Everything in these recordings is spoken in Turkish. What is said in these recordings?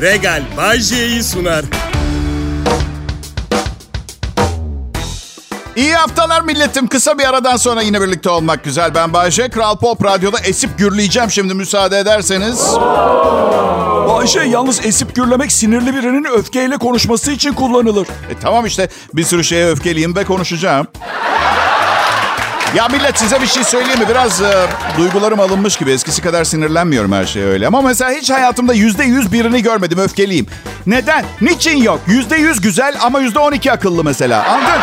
Regal Bajje'yi sunar. İyi haftalar milletim. Kısa bir aradan sonra yine birlikte olmak güzel. Ben Bayşe. Kral Pop Radyo'da esip gürleyeceğim şimdi müsaade ederseniz. Bayşe yalnız esip gürlemek sinirli birinin öfkeyle konuşması için kullanılır. E tamam işte bir sürü şeye öfkeliyim ve konuşacağım. Ya millet size bir şey söyleyeyim mi? Biraz e, duygularım alınmış gibi. Eskisi kadar sinirlenmiyorum her şeye öyle. Ama mesela hiç hayatımda yüzde yüz birini görmedim. Öfkeliyim. Neden? Niçin yok? Yüzde yüz güzel ama yüzde on iki akıllı mesela. Anladın?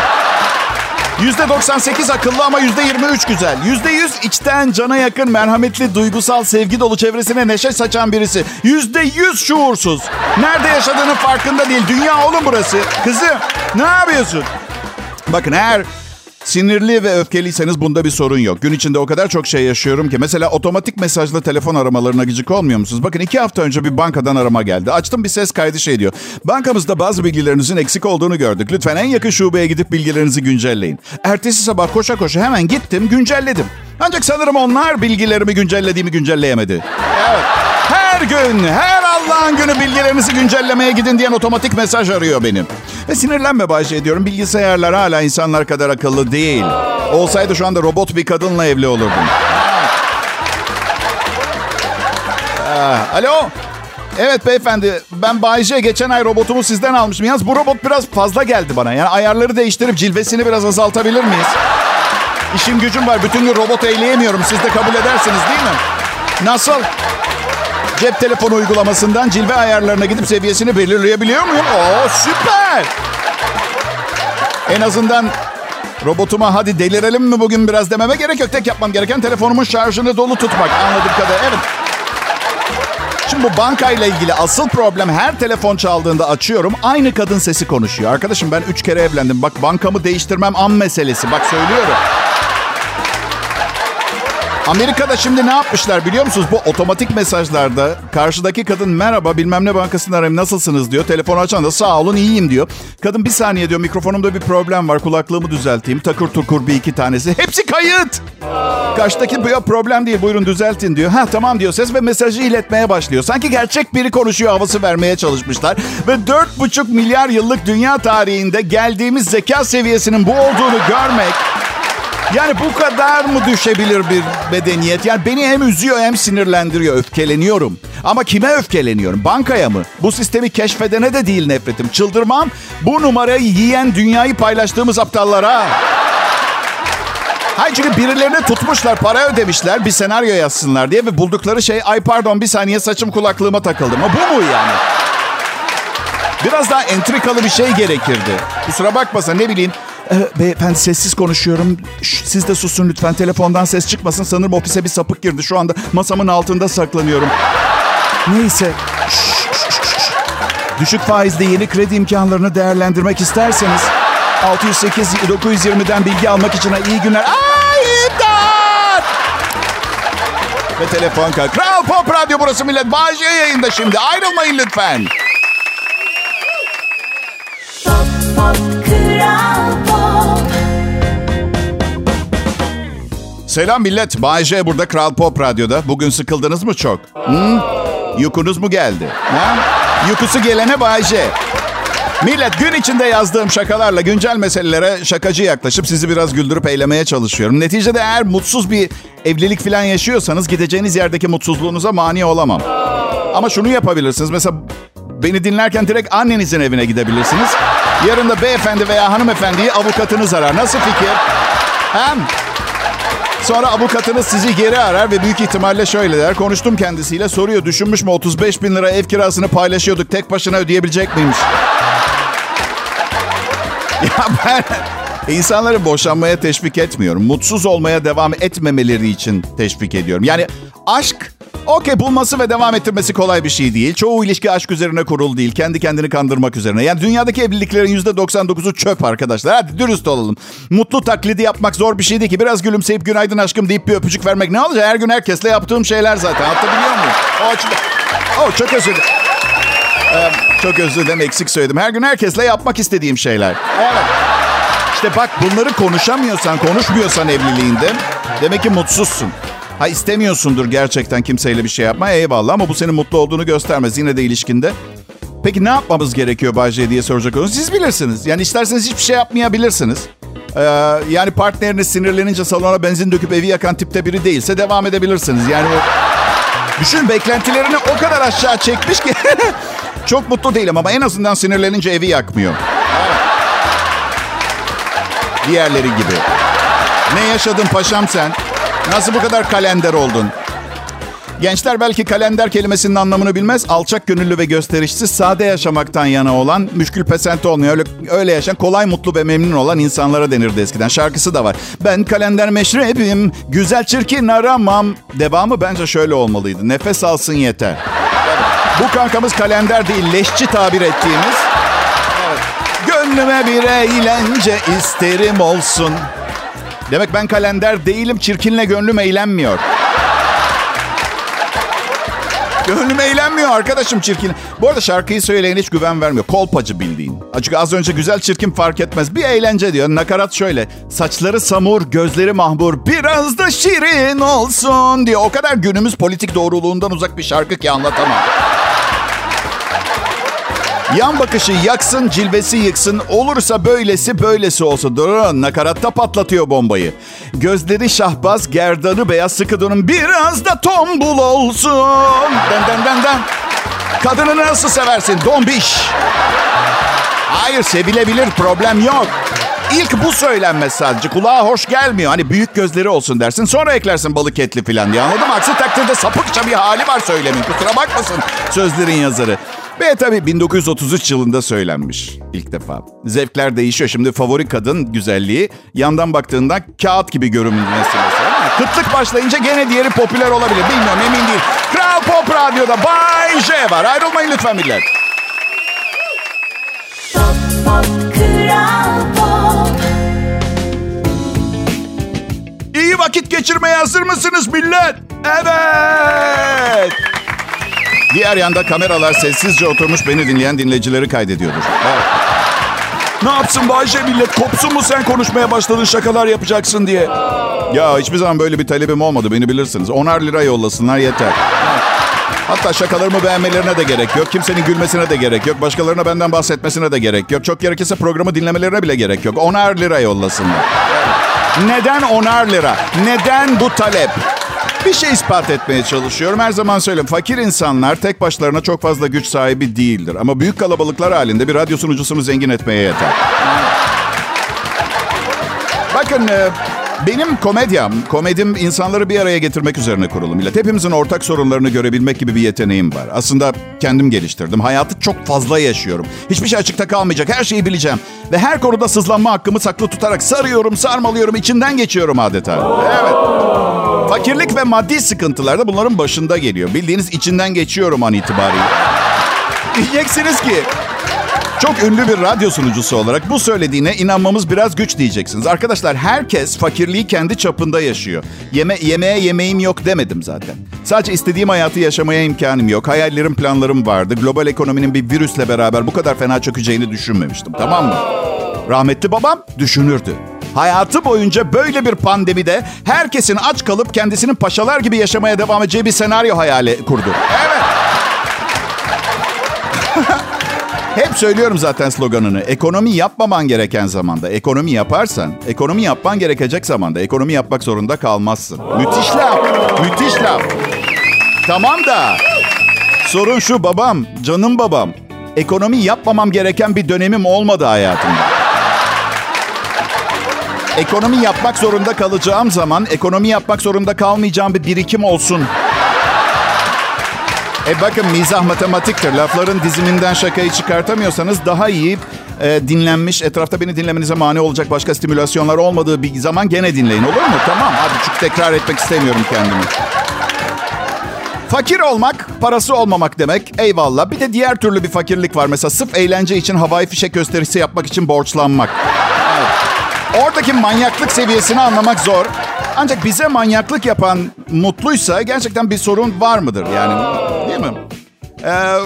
Yüzde 98 akıllı ama yüzde 23 güzel. Yüzde 100 içten cana yakın, merhametli, duygusal, sevgi dolu çevresine neşe saçan birisi. Yüzde 100 şuursuz. Nerede yaşadığının farkında değil. Dünya oğlum burası. Kızım ne yapıyorsun? Bakın eğer sinirli ve öfkeliyseniz bunda bir sorun yok. Gün içinde o kadar çok şey yaşıyorum ki. Mesela otomatik mesajlı telefon aramalarına gıcık olmuyor musunuz? Bakın iki hafta önce bir bankadan arama geldi. Açtım bir ses kaydı şey diyor. Bankamızda bazı bilgilerinizin eksik olduğunu gördük. Lütfen en yakın şubeye gidip bilgilerinizi güncelleyin. Ertesi sabah koşa koşa hemen gittim güncelledim. Ancak sanırım onlar bilgilerimi güncellediğimi güncelleyemedi. Evet. Her gün, her Allah'ın günü bilgilerinizi güncellemeye gidin diyen otomatik mesaj arıyor benim. Ve sinirlenme Bayce ediyorum. Bilgisayarlar hala insanlar kadar akıllı değil. Olsaydı şu anda robot bir kadınla evli olurdum. Ah, alo. Evet beyefendi ben Bayce geçen ay robotumu sizden almışım. Yalnız bu robot biraz fazla geldi bana. Yani ayarları değiştirip cilvesini biraz azaltabilir miyiz? İşim gücüm var. Bütün gün robot eyleyemiyorum. Siz de kabul edersiniz değil mi? Nasıl? Cep telefonu uygulamasından cilve ayarlarına gidip seviyesini belirleyebiliyor muyum? Oo süper. En azından robotuma hadi delirelim mi bugün biraz dememe gerek yok. Tek yapmam gereken telefonumun şarjını dolu tutmak. Anladığım kadar. Evet. Şimdi bu bankayla ilgili asıl problem her telefon çaldığında açıyorum. Aynı kadın sesi konuşuyor. Arkadaşım ben üç kere evlendim. Bak bankamı değiştirmem an meselesi. Bak söylüyorum. Amerika'da şimdi ne yapmışlar biliyor musunuz? Bu otomatik mesajlarda karşıdaki kadın merhaba bilmem ne bankasından arayayım nasılsınız diyor. Telefonu açan da sağ olun iyiyim diyor. Kadın bir saniye diyor mikrofonumda bir problem var kulaklığımı düzelteyim. Takır tukur bir iki tanesi. Hepsi kayıt. Karşıdaki bir problem değil buyurun düzeltin diyor. Ha tamam diyor ses ve mesajı iletmeye başlıyor. Sanki gerçek biri konuşuyor havası vermeye çalışmışlar. Ve 4,5 milyar yıllık dünya tarihinde geldiğimiz zeka seviyesinin bu olduğunu görmek... Yani bu kadar mı düşebilir bir medeniyet? Yani beni hem üzüyor hem sinirlendiriyor. Öfkeleniyorum. Ama kime öfkeleniyorum? Bankaya mı? Bu sistemi keşfedene de değil nefretim. Çıldırmam bu numarayı yiyen dünyayı paylaştığımız aptallara. Hayır çünkü birilerine tutmuşlar, para ödemişler bir senaryo yazsınlar diye ve buldukları şey ay pardon bir saniye saçım kulaklığıma takıldı. Ama bu mu yani? Biraz daha entrikalı bir şey gerekirdi. Kusura bakmasa ne bileyim ee, beyefendi sessiz konuşuyorum. Şş, siz de susun lütfen. Telefondan ses çıkmasın. Sanırım ofise bir sapık girdi. Şu anda masamın altında saklanıyorum. Neyse. Şş, şş, şş. Düşük faizde yeni kredi imkanlarını değerlendirmek isterseniz 608 920'den bilgi almak için iyi günler. Ay! Ve telefon kal. Kral Pop Radyo burası millet. Bağcı yayında şimdi. Ayrılmayın lütfen. Pop, pop, Kral Selam millet. Bay burada Kral Pop Radyo'da. Bugün sıkıldınız mı çok? Hı? Yukunuz mu geldi? Ha? Yukusu gelene Bay. Millet gün içinde yazdığım şakalarla güncel meselelere şakacı yaklaşıp sizi biraz güldürüp eylemeye çalışıyorum. Neticede eğer mutsuz bir evlilik falan yaşıyorsanız gideceğiniz yerdeki mutsuzluğunuza mani olamam. Ama şunu yapabilirsiniz. Mesela beni dinlerken direkt annenizin evine gidebilirsiniz. Yarın da beyefendi veya hanımefendiyi avukatınız arar. Nasıl fikir? Hem Sonra avukatınız sizi geri arar ve büyük ihtimalle şöyle der. Konuştum kendisiyle soruyor düşünmüş mü 35 bin lira ev kirasını paylaşıyorduk tek başına ödeyebilecek miymiş? ya ben insanları boşanmaya teşvik etmiyorum. Mutsuz olmaya devam etmemeleri için teşvik ediyorum. Yani aşk Okey bulması ve devam ettirmesi kolay bir şey değil. Çoğu ilişki aşk üzerine kurulu değil. Kendi kendini kandırmak üzerine. Yani dünyadaki evliliklerin %99'u çöp arkadaşlar. Hadi dürüst olalım. Mutlu taklidi yapmak zor bir şey değil ki. Biraz gülümseyip günaydın aşkım deyip bir öpücük vermek ne olacak? Her gün herkesle yaptığım şeyler zaten. Anlatabiliyor muyum? O açıdan... Oh, çok özür dilerim. Çok özür dilerim eksik söyledim. Her gün herkesle yapmak istediğim şeyler. Evet. İşte bak bunları konuşamıyorsan, konuşmuyorsan evliliğinde demek ki mutsuzsun. Ha istemiyorsundur gerçekten kimseyle bir şey yapma eyvallah ama bu senin mutlu olduğunu göstermez. Yine de ilişkinde Peki ne yapmamız gerekiyor Bayce diye soracak olursanız siz bilirsiniz. Yani isterseniz hiçbir şey yapmayabilirsiniz. Ee, yani partneriniz sinirlenince salona benzin döküp evi yakan tipte biri değilse devam edebilirsiniz. Yani o... Düşün beklentilerini o kadar aşağı çekmiş ki çok mutlu değilim ama en azından sinirlenince evi yakmıyor. Diğerleri gibi. Ne yaşadın paşam sen? Nasıl bu kadar kalender oldun? Gençler belki kalender kelimesinin anlamını bilmez. Alçak gönüllü ve gösterişsiz, sade yaşamaktan yana olan, müşkül pesent olmuyor. Öyle, öyle yaşayan, kolay, mutlu ve memnun olan insanlara denirdi eskiden. Şarkısı da var. Ben kalender meşrebim, güzel çirkin aramam. Devamı bence şöyle olmalıydı. Nefes alsın yeter. Bu kankamız kalender değil, leşçi tabir ettiğimiz. Gönlüme bir eğlence isterim olsun. Demek ben kalender değilim, çirkinle gönlüm eğlenmiyor. Gönlüm eğlenmiyor arkadaşım çirkin. Bu arada şarkıyı söyleyen hiç güven vermiyor. Kolpacı bildiğin. Çünkü az önce güzel çirkin fark etmez. Bir eğlence diyor. Nakarat şöyle. Saçları samur, gözleri mahmur. Biraz da şirin olsun diyor. O kadar günümüz politik doğruluğundan uzak bir şarkı ki anlatamam. Yan bakışı yaksın, cilvesi yıksın. Olursa böylesi böylesi olsun. Durun, nakaratta patlatıyor bombayı. Gözleri şahbaz, gerdanı beyaz, sıkı durun. Biraz da tombul olsun. Den den den den. Kadını nasıl seversin? Dombiş. Hayır, sevilebilir. Problem yok. İlk bu söylenmez sadece. Kulağa hoş gelmiyor. Hani büyük gözleri olsun dersin. Sonra eklersin balık etli falan diye. Anladın mı? Aksi takdirde sapıkça bir hali var söylemin. Kusura bakmasın sözlerin yazarı. Ve tabii 1933 yılında söylenmiş ilk defa. Zevkler değişiyor. Şimdi favori kadın güzelliği yandan baktığında kağıt gibi görünmesi mesela. Kıtlık başlayınca gene diğeri popüler olabilir. Bilmiyorum emin değil. Kral Pop Radyo'da Bay J var. Ayrılmayın lütfen millet. Pop Pop Kral Pop İyi vakit geçirmeye hazır mısınız millet? Evet. Diğer yanda kameralar sessizce oturmuş beni dinleyen dinleyicileri kaydediyordur. Evet. Ne yapsın Bayşe millet? Kopsun mu sen konuşmaya başladın şakalar yapacaksın diye? Ya hiçbir zaman böyle bir talebim olmadı beni bilirsiniz. Onar lira yollasınlar yeter. Hatta şakalarımı beğenmelerine de gerek yok. Kimsenin gülmesine de gerek yok. Başkalarına benden bahsetmesine de gerek yok. Çok gerekirse programı dinlemelerine bile gerek yok. Onar lira yollasınlar. Neden onar lira? Neden bu talep? Bir şey ispat etmeye çalışıyorum. Her zaman söylüyorum. Fakir insanlar tek başlarına çok fazla güç sahibi değildir. Ama büyük kalabalıklar halinde bir radyo sunucusunu zengin etmeye yeter. Bakın e, benim komedyam, komedim insanları bir araya getirmek üzerine kurulu millet. Hepimizin ortak sorunlarını görebilmek gibi bir yeteneğim var. Aslında kendim geliştirdim. Hayatı çok fazla yaşıyorum. Hiçbir şey açıkta kalmayacak. Her şeyi bileceğim. Ve her konuda sızlanma hakkımı saklı tutarak sarıyorum, sarmalıyorum, içinden geçiyorum adeta. Evet. Fakirlik ve maddi sıkıntılar da bunların başında geliyor. Bildiğiniz içinden geçiyorum an itibariyle. Diyeceksiniz ki çok ünlü bir radyo sunucusu olarak bu söylediğine inanmamız biraz güç diyeceksiniz. Arkadaşlar herkes fakirliği kendi çapında yaşıyor. Yeme yemeğe yemeğim yok demedim zaten. Sadece istediğim hayatı yaşamaya imkanım yok. Hayallerim, planlarım vardı. Global ekonominin bir virüsle beraber bu kadar fena çökeceğini düşünmemiştim. Tamam mı? Rahmetli babam düşünürdü. Hayatı boyunca böyle bir pandemide herkesin aç kalıp kendisinin paşalar gibi yaşamaya devam edeceği bir senaryo hayali kurdu. Evet. Hep söylüyorum zaten sloganını. Ekonomi yapmaman gereken zamanda. Ekonomi yaparsan, ekonomi yapman gerekecek zamanda. Ekonomi yapmak zorunda kalmazsın. Müthiş laf. Müthiş laf. Tamam da sorun şu babam, canım babam. Ekonomi yapmamam gereken bir dönemim olmadı hayatımda. Ekonomi yapmak zorunda kalacağım zaman ekonomi yapmak zorunda kalmayacağım bir birikim olsun. E bakın mizah matematiktir. Lafların diziminden şakayı çıkartamıyorsanız daha iyi e, dinlenmiş, etrafta beni dinlemenize mani olacak başka stimülasyonlar olmadığı bir zaman gene dinleyin olur mu? Tamam hadi çünkü tekrar etmek istemiyorum kendimi. Fakir olmak, parası olmamak demek. Eyvallah. Bir de diğer türlü bir fakirlik var. Mesela sırf eğlence için havai fişek gösterisi yapmak için borçlanmak. Oradaki manyaklık seviyesini anlamak zor. Ancak bize manyaklık yapan mutluysa gerçekten bir sorun var mıdır yani? Değil mi? Ee,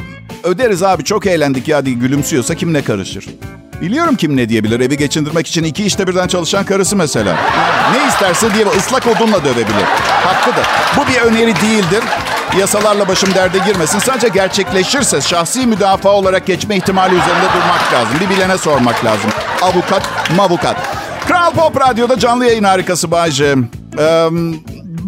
öderiz abi çok eğlendik ya diye gülümsüyorsa kim ne karışır? Biliyorum kim ne diyebilir. Evi geçindirmek için iki işte birden çalışan karısı mesela. Ne isterse diye ıslak odunla dövebilir. Hakkıdır. Bu bir öneri değildir. Yasalarla başım derde girmesin. Sadece gerçekleşirse şahsi müdafaa olarak geçme ihtimali üzerinde durmak lazım. Bir bilene sormak lazım. Avukat, mavukat. Kral Pop Radyo'da canlı yayın harikası Bayce. Ee,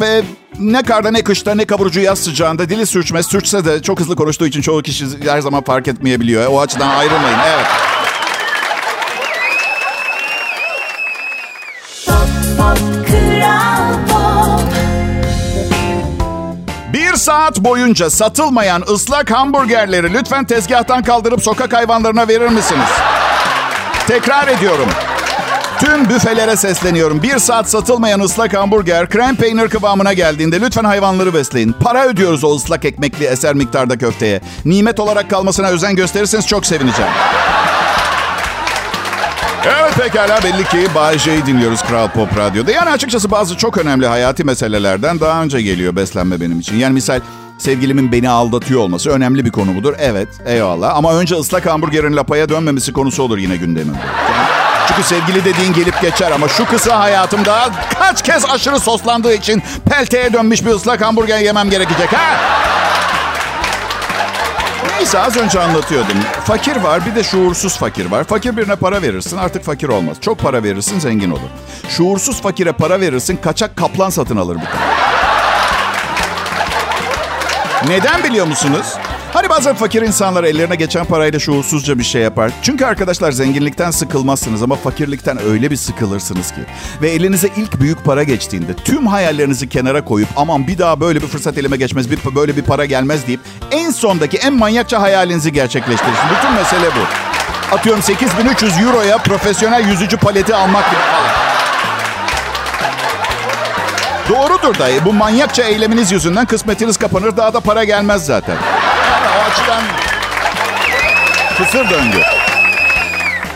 ve ne karda ne kışta ne kavurucu yaz sıcağında dili sürçmez. Sürçse de çok hızlı konuştuğu için çoğu kişi her zaman fark etmeyebiliyor. O açıdan ayrılmayın. Evet. Bir saat boyunca satılmayan ıslak hamburgerleri lütfen tezgahtan kaldırıp sokak hayvanlarına verir misiniz? Tekrar ediyorum. Tüm büfelere sesleniyorum. Bir saat satılmayan ıslak hamburger krem peynir kıvamına geldiğinde lütfen hayvanları besleyin. Para ödüyoruz o ıslak ekmekli eser miktarda köfteye. Nimet olarak kalmasına özen gösterirseniz çok sevineceğim. Evet pekala belli ki Bay J'yi dinliyoruz Kral Pop Radyo'da. Yani açıkçası bazı çok önemli hayati meselelerden daha önce geliyor beslenme benim için. Yani misal sevgilimin beni aldatıyor olması önemli bir konu mudur? Evet eyvallah ama önce ıslak hamburgerin lapaya dönmemesi konusu olur yine gündemimde. Çünkü sevgili dediğin gelip geçer ama şu kısa hayatımda kaç kez aşırı soslandığı için pelteye dönmüş bir ıslak hamburger yemem gerekecek ha? Neyse az önce anlatıyordum. Fakir var bir de şuursuz fakir var. Fakir birine para verirsin artık fakir olmaz. Çok para verirsin zengin olur. Şuursuz fakire para verirsin kaçak kaplan satın alır bir tane. Neden biliyor musunuz? Hani bazen fakir insanlar ellerine geçen parayla şuursuzca bir şey yapar. Çünkü arkadaşlar zenginlikten sıkılmazsınız ama fakirlikten öyle bir sıkılırsınız ki. Ve elinize ilk büyük para geçtiğinde tüm hayallerinizi kenara koyup aman bir daha böyle bir fırsat elime geçmez, bir, böyle bir para gelmez deyip en sondaki en manyakça hayalinizi gerçekleştirirsin. Bütün mesele bu. Atıyorum 8300 euroya profesyonel yüzücü paleti almak gibi falan. Doğrudur dayı. Bu manyakça eyleminiz yüzünden kısmetiniz kapanır. Daha da para gelmez zaten. Yani o açıdan kısır döngü.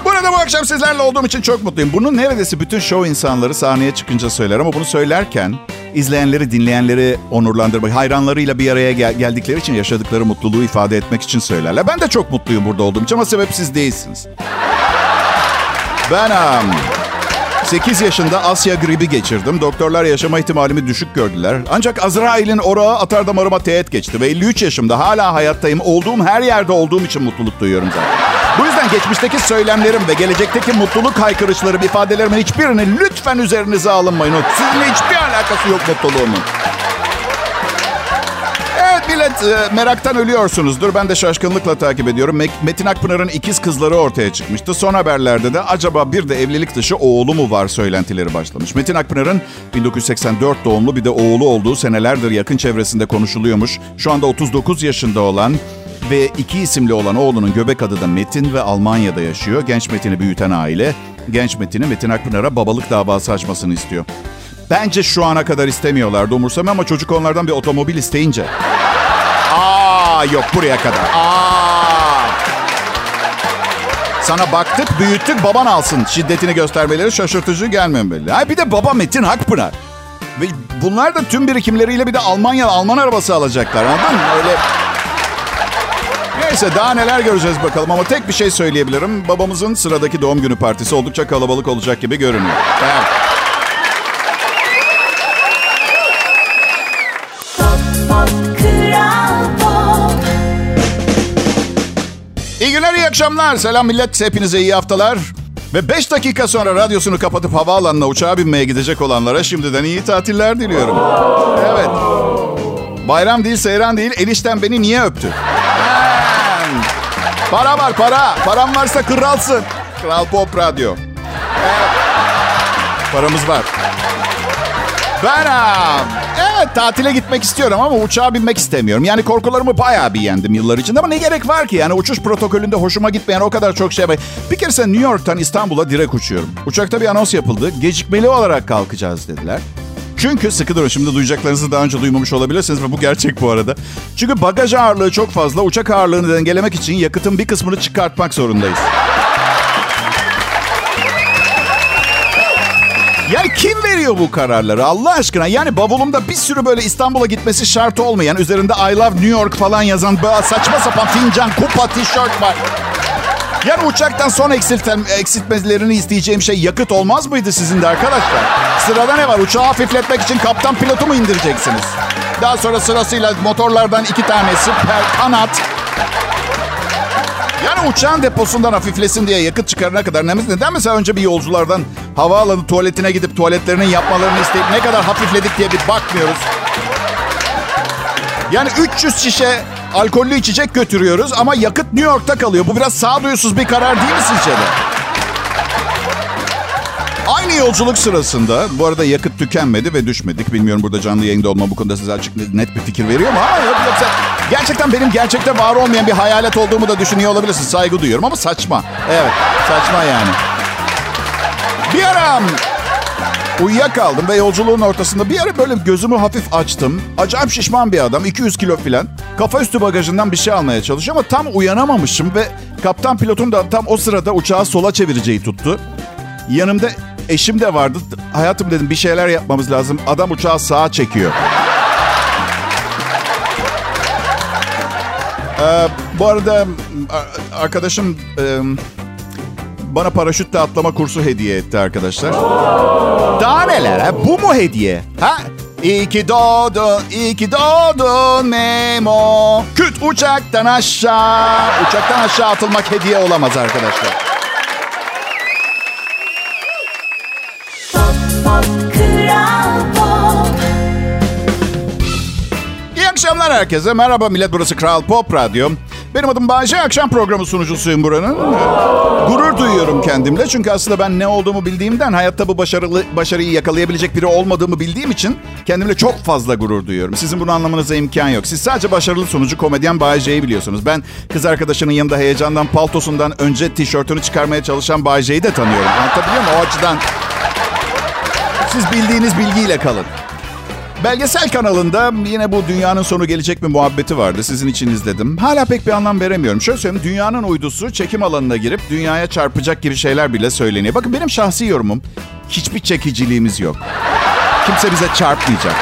Burada bu akşam sizlerle olduğum için çok mutluyum. Bunu neredeyse bütün show insanları sahneye çıkınca söyler. Ama bunu söylerken izleyenleri, dinleyenleri onurlandırmak, hayranlarıyla bir araya gel- geldikleri için yaşadıkları mutluluğu ifade etmek için söylerler. Ben de çok mutluyum burada olduğum için ama sebep siz değilsiniz. Ben... um, 8 yaşında Asya gribi geçirdim. Doktorlar yaşama ihtimalimi düşük gördüler. Ancak Azrail'in orağı atar damarıma teğet geçti. Ve 53 yaşımda hala hayattayım. Olduğum her yerde olduğum için mutluluk duyuyorum zaten. Bu yüzden geçmişteki söylemlerim ve gelecekteki mutluluk haykırışlarım, ifadelerimin hiçbirini lütfen üzerinize alınmayın. O Sizinle hiçbir alakası yok mutluluğumun. Millet e, meraktan ölüyorsunuzdur. Ben de şaşkınlıkla takip ediyorum. Metin Akpınar'ın ikiz kızları ortaya çıkmıştı. Son haberlerde de acaba bir de evlilik dışı oğlu mu var söylentileri başlamış. Metin Akpınar'ın 1984 doğumlu bir de oğlu olduğu senelerdir yakın çevresinde konuşuluyormuş. Şu anda 39 yaşında olan ve iki isimli olan oğlunun göbek adı da Metin ve Almanya'da yaşıyor. Genç Metin'i büyüten aile, genç Metin'i Metin Akpınar'a babalık davası açmasını istiyor. Bence şu ana kadar istemiyorlardı umursamıyor ama çocuk onlardan bir otomobil isteyince. Aa yok buraya kadar. Aa. Sana baktık, büyüttük, baban alsın. Şiddetini göstermeleri şaşırtıcı gelmemeli. Ha bir de baba Metin Akpınar. Ve bunlar da tüm birikimleriyle bir de Almanya, Alman arabası alacaklar. Anladın mı? Öyle... Neyse daha neler göreceğiz bakalım ama tek bir şey söyleyebilirim. Babamızın sıradaki doğum günü partisi oldukça kalabalık olacak gibi görünüyor. Evet. Akşamlar. Selam millet, hepinize iyi haftalar. Ve 5 dakika sonra radyosunu kapatıp havaalanına uçağa binmeye gidecek olanlara şimdiden iyi tatiller diliyorum. Evet. Bayram değil, seyran değil, enişten beni niye öptü? Para var, para. Param varsa kralsın. Kral Pop Radyo. Paramız var. Ben am, evet tatile gitmek istiyorum ama uçağa binmek istemiyorum. Yani korkularımı bayağı bir yendim yıllar içinde ama ne gerek var ki? Yani uçuş protokolünde hoşuma gitmeyen o kadar çok şey var. Bir kere sen New York'tan İstanbul'a direkt uçuyorum. Uçakta bir anons yapıldı. Gecikmeli olarak kalkacağız dediler. Çünkü sıkı durun şimdi duyacaklarınızı daha önce duymamış olabilirsiniz ve bu gerçek bu arada. Çünkü bagaj ağırlığı çok fazla. Uçak ağırlığını dengelemek için yakıtın bir kısmını çıkartmak zorundayız. Yani kim veriyor bu kararları Allah aşkına? Yani bavulumda bir sürü böyle İstanbul'a gitmesi şart olmayan, üzerinde I love New York falan yazan saçma sapan fincan, kupa, tişört var. Yani uçaktan son eksilten, eksiltmelerini isteyeceğim şey yakıt olmaz mıydı sizin de arkadaşlar? Sırada ne var? Uçağı hafifletmek için kaptan pilotu mu indireceksiniz? Daha sonra sırasıyla motorlardan iki tanesi per kanat. Yani uçağın deposundan hafiflesin diye yakıt çıkarana kadar neden mesela önce bir yolculardan havaalanı tuvaletine gidip tuvaletlerinin yapmalarını isteyip ne kadar hafifledik diye bir bakmıyoruz. Yani 300 şişe alkollü içecek götürüyoruz ama yakıt New York'ta kalıyor. Bu biraz sağduyusuz bir karar değil mi sizce de? Aynı yolculuk sırasında, bu arada yakıt tükenmedi ve düşmedik. Bilmiyorum burada canlı yayında olma bu konuda size açık net bir fikir veriyor mu? Yok, yoksa gerçekten benim gerçekte var olmayan bir hayalet olduğumu da düşünüyor olabilirsiniz. Saygı duyuyorum ama saçma. Evet, saçma yani. Bir ara uyuyakaldım ve yolculuğun ortasında bir ara böyle gözümü hafif açtım. Acayip şişman bir adam, 200 kilo filan. Kafa üstü bagajından bir şey almaya çalışıyor ama tam uyanamamışım ve kaptan pilotun da tam o sırada uçağı sola çevireceği tuttu. Yanımda eşim de vardı. Hayatım dedim bir şeyler yapmamız lazım. Adam uçağı sağa çekiyor. Ee, bu arada arkadaşım e, bana paraşütle atlama kursu hediye etti arkadaşlar. Daha neler ha? Bu mu hediye? Ha? İyi ki doğdun, iyi ki doğdun Memo. Küt uçaktan aşağı. Uçaktan aşağı atılmak hediye olamaz arkadaşlar. Akşamlar herkese. Merhaba millet burası Kral Pop Radyo. Benim adım Bayce. Akşam programı sunucusuyum buranın. Gurur duyuyorum kendimle. Çünkü aslında ben ne olduğumu bildiğimden hayatta bu başarılı başarıyı yakalayabilecek biri olmadığımı bildiğim için kendimle çok fazla gurur duyuyorum. Sizin bunu anlamanıza imkan yok. Siz sadece başarılı sunucu komedyen Bayce'yi biliyorsunuz. Ben kız arkadaşının yanında heyecandan paltosundan önce tişörtünü çıkarmaya çalışan Bayce'yi de tanıyorum. Anlatabiliyor muyum? O açıdan siz bildiğiniz bilgiyle kalın. Belgesel kanalında yine bu dünyanın sonu gelecek mi muhabbeti vardı. Sizin için izledim. Hala pek bir anlam veremiyorum. Şöyle söyleyeyim. Dünyanın uydusu çekim alanına girip dünyaya çarpacak gibi şeyler bile söyleniyor. Bakın benim şahsi yorumum. Hiçbir çekiciliğimiz yok. Kimse bize çarpmayacak.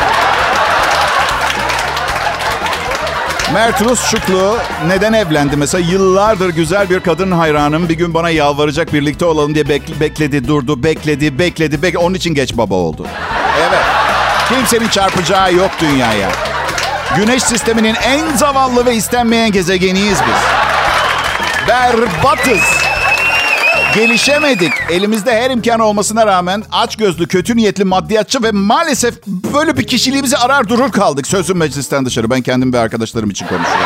Mert Rus Şuklu neden evlendi? Mesela yıllardır güzel bir kadın hayranım. Bir gün bana yalvaracak birlikte olalım diye bekle, bekledi, durdu, bekledi, bekledi, bekledi. Onun için geç baba oldu. Evet. Kimsenin çarpacağı yok dünyaya. Güneş sisteminin en zavallı ve istenmeyen gezegeniyiz biz. Berbatız. Gelişemedik. Elimizde her imkan olmasına rağmen aç gözlü, kötü niyetli, maddiyatçı ve maalesef böyle bir kişiliğimizi arar durur kaldık. Sözüm meclisten dışarı. Ben kendim ve arkadaşlarım için konuşuyorum.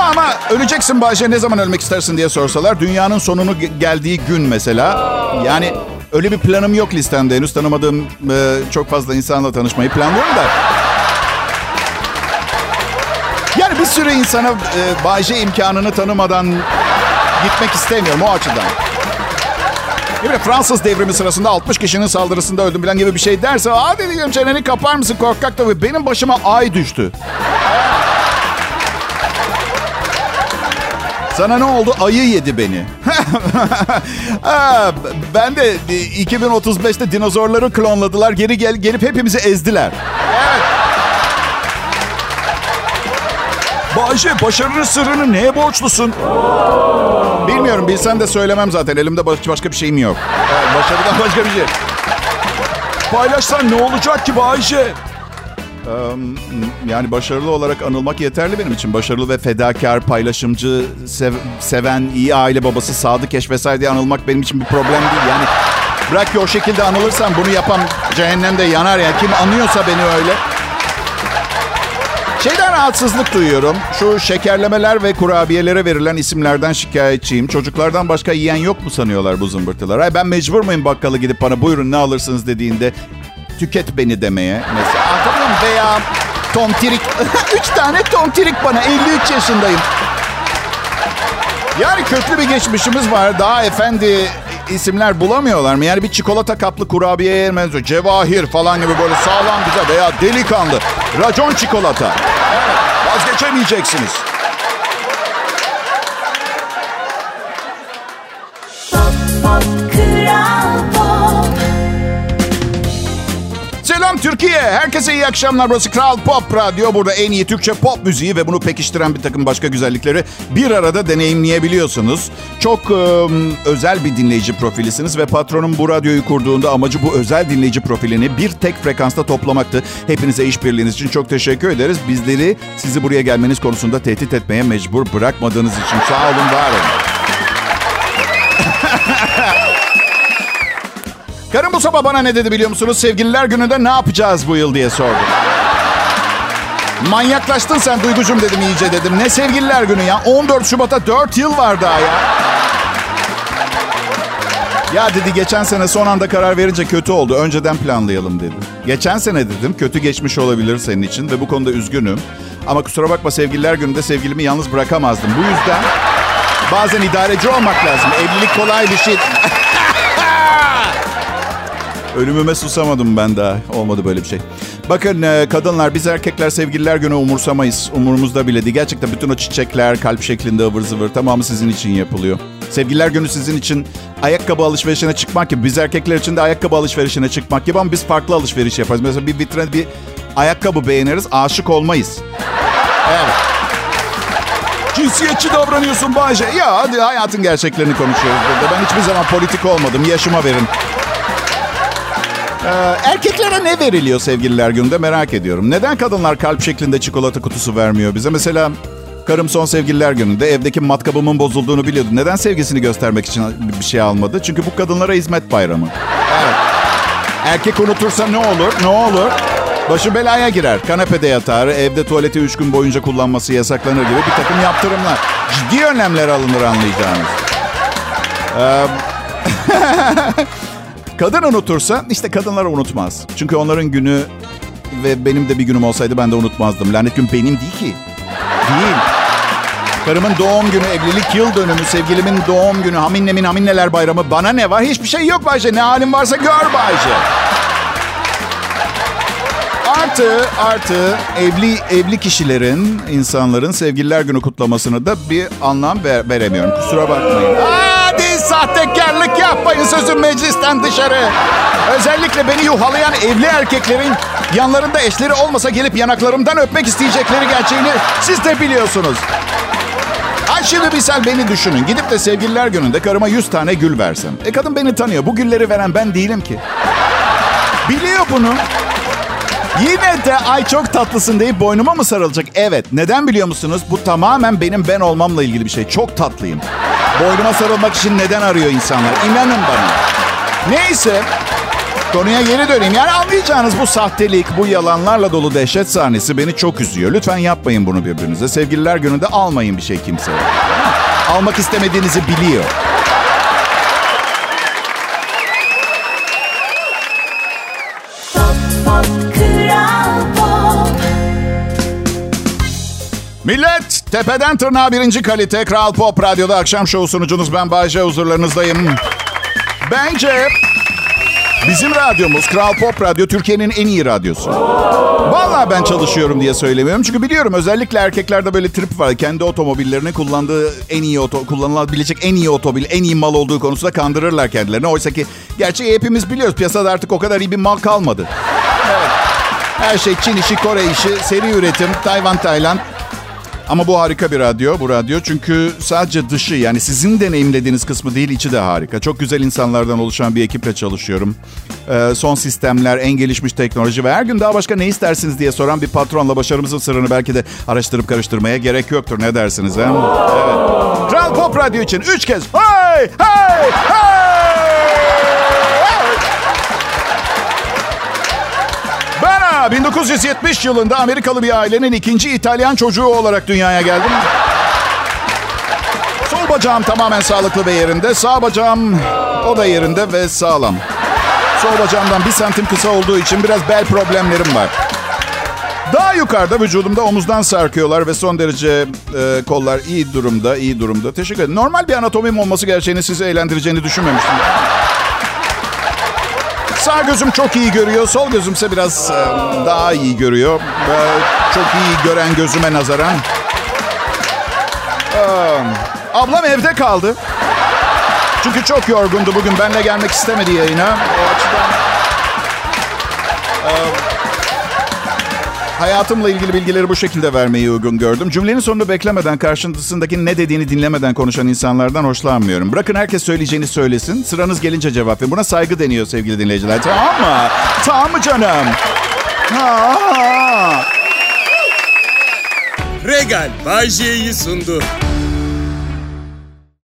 Ama öleceksin Bayce ne zaman ölmek istersin diye sorsalar dünyanın sonunu geldiği gün mesela. Yani Öyle bir planım yok listemde. Henüz tanımadığım e, çok fazla insanla tanışmayı planlıyorum da. Yani bir sürü insana e, Bayce imkanını tanımadan gitmek istemiyorum o açıdan. Böyle Fransız devrimi sırasında 60 kişinin saldırısında öldüm falan gibi bir şey derse hadi diyorum çeneni kapar mısın korkak tabii. Benim başıma ay düştü. Sana ne oldu? Ayı yedi beni. ha, ben de 2035'te dinozorları klonladılar. Geri gel gelip hepimizi ezdiler. Evet. Başarının sırrını neye borçlusun? Bilmiyorum bilsem de söylemem zaten. Elimde başka bir şeyim yok. Başarıdan başka bir şey. Paylaşsan ne olacak ki Bayce? Yani başarılı olarak anılmak yeterli benim için. Başarılı ve fedakar, paylaşımcı, sev, seven, iyi aile babası, sadık eş vesaire diye anılmak benim için bir problem değil. Yani bırak ki o şekilde anılırsam bunu yapan cehennemde yanar ya. Kim anıyorsa beni öyle. Şeyden rahatsızlık duyuyorum. Şu şekerlemeler ve kurabiyelere verilen isimlerden şikayetçiyim. Çocuklardan başka yiyen yok mu sanıyorlar bu zımbırtılar? Ay ben mecbur muyum bakkala gidip bana buyurun ne alırsınız dediğinde tüket beni demeye mesela. Veya tomtirik. Üç tane tomtirik bana. 53 yaşındayım. Yani köklü bir geçmişimiz var. Daha efendi isimler bulamıyorlar mı? Yani bir çikolata kaplı kurabiye yermez. Cevahir falan gibi böyle sağlam güzel veya delikanlı. Racon çikolata. Vazgeçemeyeceksiniz. Selam Türkiye. Herkese iyi akşamlar. Burası Kral Pop Radyo. Burada en iyi Türkçe pop müziği ve bunu pekiştiren bir takım başka güzellikleri bir arada deneyimleyebiliyorsunuz. Çok e, özel bir dinleyici profilisiniz ve patronum bu radyoyu kurduğunda amacı bu özel dinleyici profilini bir tek frekansta toplamaktı. Hepinize işbirliğiniz için çok teşekkür ederiz. Bizleri sizi buraya gelmeniz konusunda tehdit etmeye mecbur bırakmadığınız için sağ olun, var olun. Karım bu sabah bana ne dedi biliyor musunuz? Sevgililer gününde ne yapacağız bu yıl diye sordu. Manyaklaştın sen Duygucum dedim iyice dedim. Ne sevgililer günü ya? 14 Şubat'a 4 yıl var daha ya. Ya dedi geçen sene son anda karar verince kötü oldu. Önceden planlayalım dedi. Geçen sene dedim kötü geçmiş olabilir senin için ve bu konuda üzgünüm. Ama kusura bakma sevgililer gününde sevgilimi yalnız bırakamazdım. Bu yüzden bazen idareci olmak lazım. Evlilik kolay bir şey. Ölümüme susamadım ben daha. Olmadı böyle bir şey. Bakın e, kadınlar biz erkekler sevgililer günü umursamayız. Umurumuzda bile değil. Gerçekten bütün o çiçekler kalp şeklinde ıvır zıvır tamamı sizin için yapılıyor. Sevgililer günü sizin için ayakkabı alışverişine çıkmak gibi. Biz erkekler için de ayakkabı alışverişine çıkmak gibi ama biz farklı alışveriş yaparız. Mesela bir vitrine bir ayakkabı beğeniriz aşık olmayız. Evet. Cinsiyetçi davranıyorsun Bayce. Ya hadi hayatın gerçeklerini konuşuyoruz burada. Ben hiçbir zaman politik olmadım. Yaşıma verin. Ee, erkeklere ne veriliyor sevgililer gününde merak ediyorum. Neden kadınlar kalp şeklinde çikolata kutusu vermiyor bize? Mesela karım son sevgililer gününde evdeki matkabımın bozulduğunu biliyordu. Neden sevgisini göstermek için bir şey almadı? Çünkü bu kadınlara hizmet bayramı. Evet. Erkek unutursa ne olur? Ne olur? Başı belaya girer. Kanepede yatar, evde tuvaleti üç gün boyunca kullanması yasaklanır gibi bir takım yaptırımlar. Ciddi önlemler alınır anlayacağınız. Ee, Kadın unutursa işte kadınlar unutmaz. Çünkü onların günü ve benim de bir günüm olsaydı ben de unutmazdım. Lanet gün benim değil ki. Değil. Karımın doğum günü, evlilik yıl dönümü, sevgilimin doğum günü, haminnemin haminneler bayramı. Bana ne var? Hiçbir şey yok Bayce. Ne halin varsa gör Bayce. Artı, artı evli evli kişilerin, insanların sevgililer günü kutlamasını da bir anlam ver, veremiyorum. Kusura bakmayın. Hadi sahtekarlık yapmayın sözüm meclisten dışarı. Özellikle beni yuhalayan evli erkeklerin yanlarında eşleri olmasa gelip yanaklarımdan öpmek isteyecekleri gerçeğini siz de biliyorsunuz. Ay şimdi misal beni düşünün. Gidip de sevgililer gününde karıma 100 tane gül versem. E kadın beni tanıyor. Bu gülleri veren ben değilim ki. Biliyor bunu. Yine de ay çok tatlısın deyip boynuma mı sarılacak? Evet. Neden biliyor musunuz? Bu tamamen benim ben olmamla ilgili bir şey. Çok tatlıyım. Boynuma sarılmak için neden arıyor insanlar? İnanın bana. Neyse. Konuya geri döneyim. Yani anlayacağınız bu sahtelik, bu yalanlarla dolu dehşet sahnesi beni çok üzüyor. Lütfen yapmayın bunu birbirinize. Sevgililer gününde almayın bir şey kimseye. Almak istemediğinizi biliyor. Millet, tepeden tırnağa birinci kalite Kral Pop Radyo'da akşam şovu sunucunuz ben Bayce huzurlarınızdayım. Bence bizim radyomuz Kral Pop Radyo Türkiye'nin en iyi radyosu. Vallahi ben çalışıyorum diye söylemiyorum. Çünkü biliyorum özellikle erkeklerde böyle trip var. Kendi otomobillerini kullandığı en iyi oto, kullanılabilecek en iyi otomobil, en iyi mal olduğu konusunda kandırırlar kendilerini. Oysa ki gerçeği hepimiz biliyoruz. Piyasada artık o kadar iyi bir mal kalmadı. Evet. Her şey Çin işi, Kore işi, seri üretim, Tayvan, Tayland. Ama bu harika bir radyo, bu radyo. Çünkü sadece dışı yani sizin deneyimlediğiniz kısmı değil, içi de harika. Çok güzel insanlardan oluşan bir ekiple çalışıyorum. Ee, son sistemler, en gelişmiş teknoloji ve her gün daha başka ne istersiniz diye soran bir patronla başarımızın sırrını belki de araştırıp karıştırmaya gerek yoktur. Ne dersiniz he? Evet. Kral Pop Radyo için üç kez hey, hey, hey! Ha, 1970 yılında Amerikalı bir ailenin ikinci İtalyan çocuğu olarak dünyaya geldim. Sol bacağım tamamen sağlıklı ve yerinde. Sağ bacağım o da yerinde ve sağlam. Sol bacağımdan bir santim kısa olduğu için biraz bel problemlerim var. Daha yukarıda vücudumda omuzdan sarkıyorlar ve son derece e, kollar iyi durumda, iyi durumda. Teşekkür ederim. Normal bir anatomim olması gerçeğini sizi eğlendireceğini düşünmemiştim. Sağ gözüm çok iyi görüyor, sol gözümse biraz e, daha iyi görüyor. E, çok iyi gören gözüme nazaran. E, ablam evde kaldı. Çünkü çok yorgundu bugün. Benle gelmek istemedi yayına. O açıdan... Hayatımla ilgili bilgileri bu şekilde vermeyi uygun gördüm. Cümlenin sonunu beklemeden, karşısındaki ne dediğini dinlemeden konuşan insanlardan hoşlanmıyorum. Bırakın herkes söyleyeceğini söylesin. Sıranız gelince cevap verin. Buna saygı deniyor sevgili dinleyiciler. Tamam mı? Tamam mı canım? Ha. Regal Bay J'yi sundu.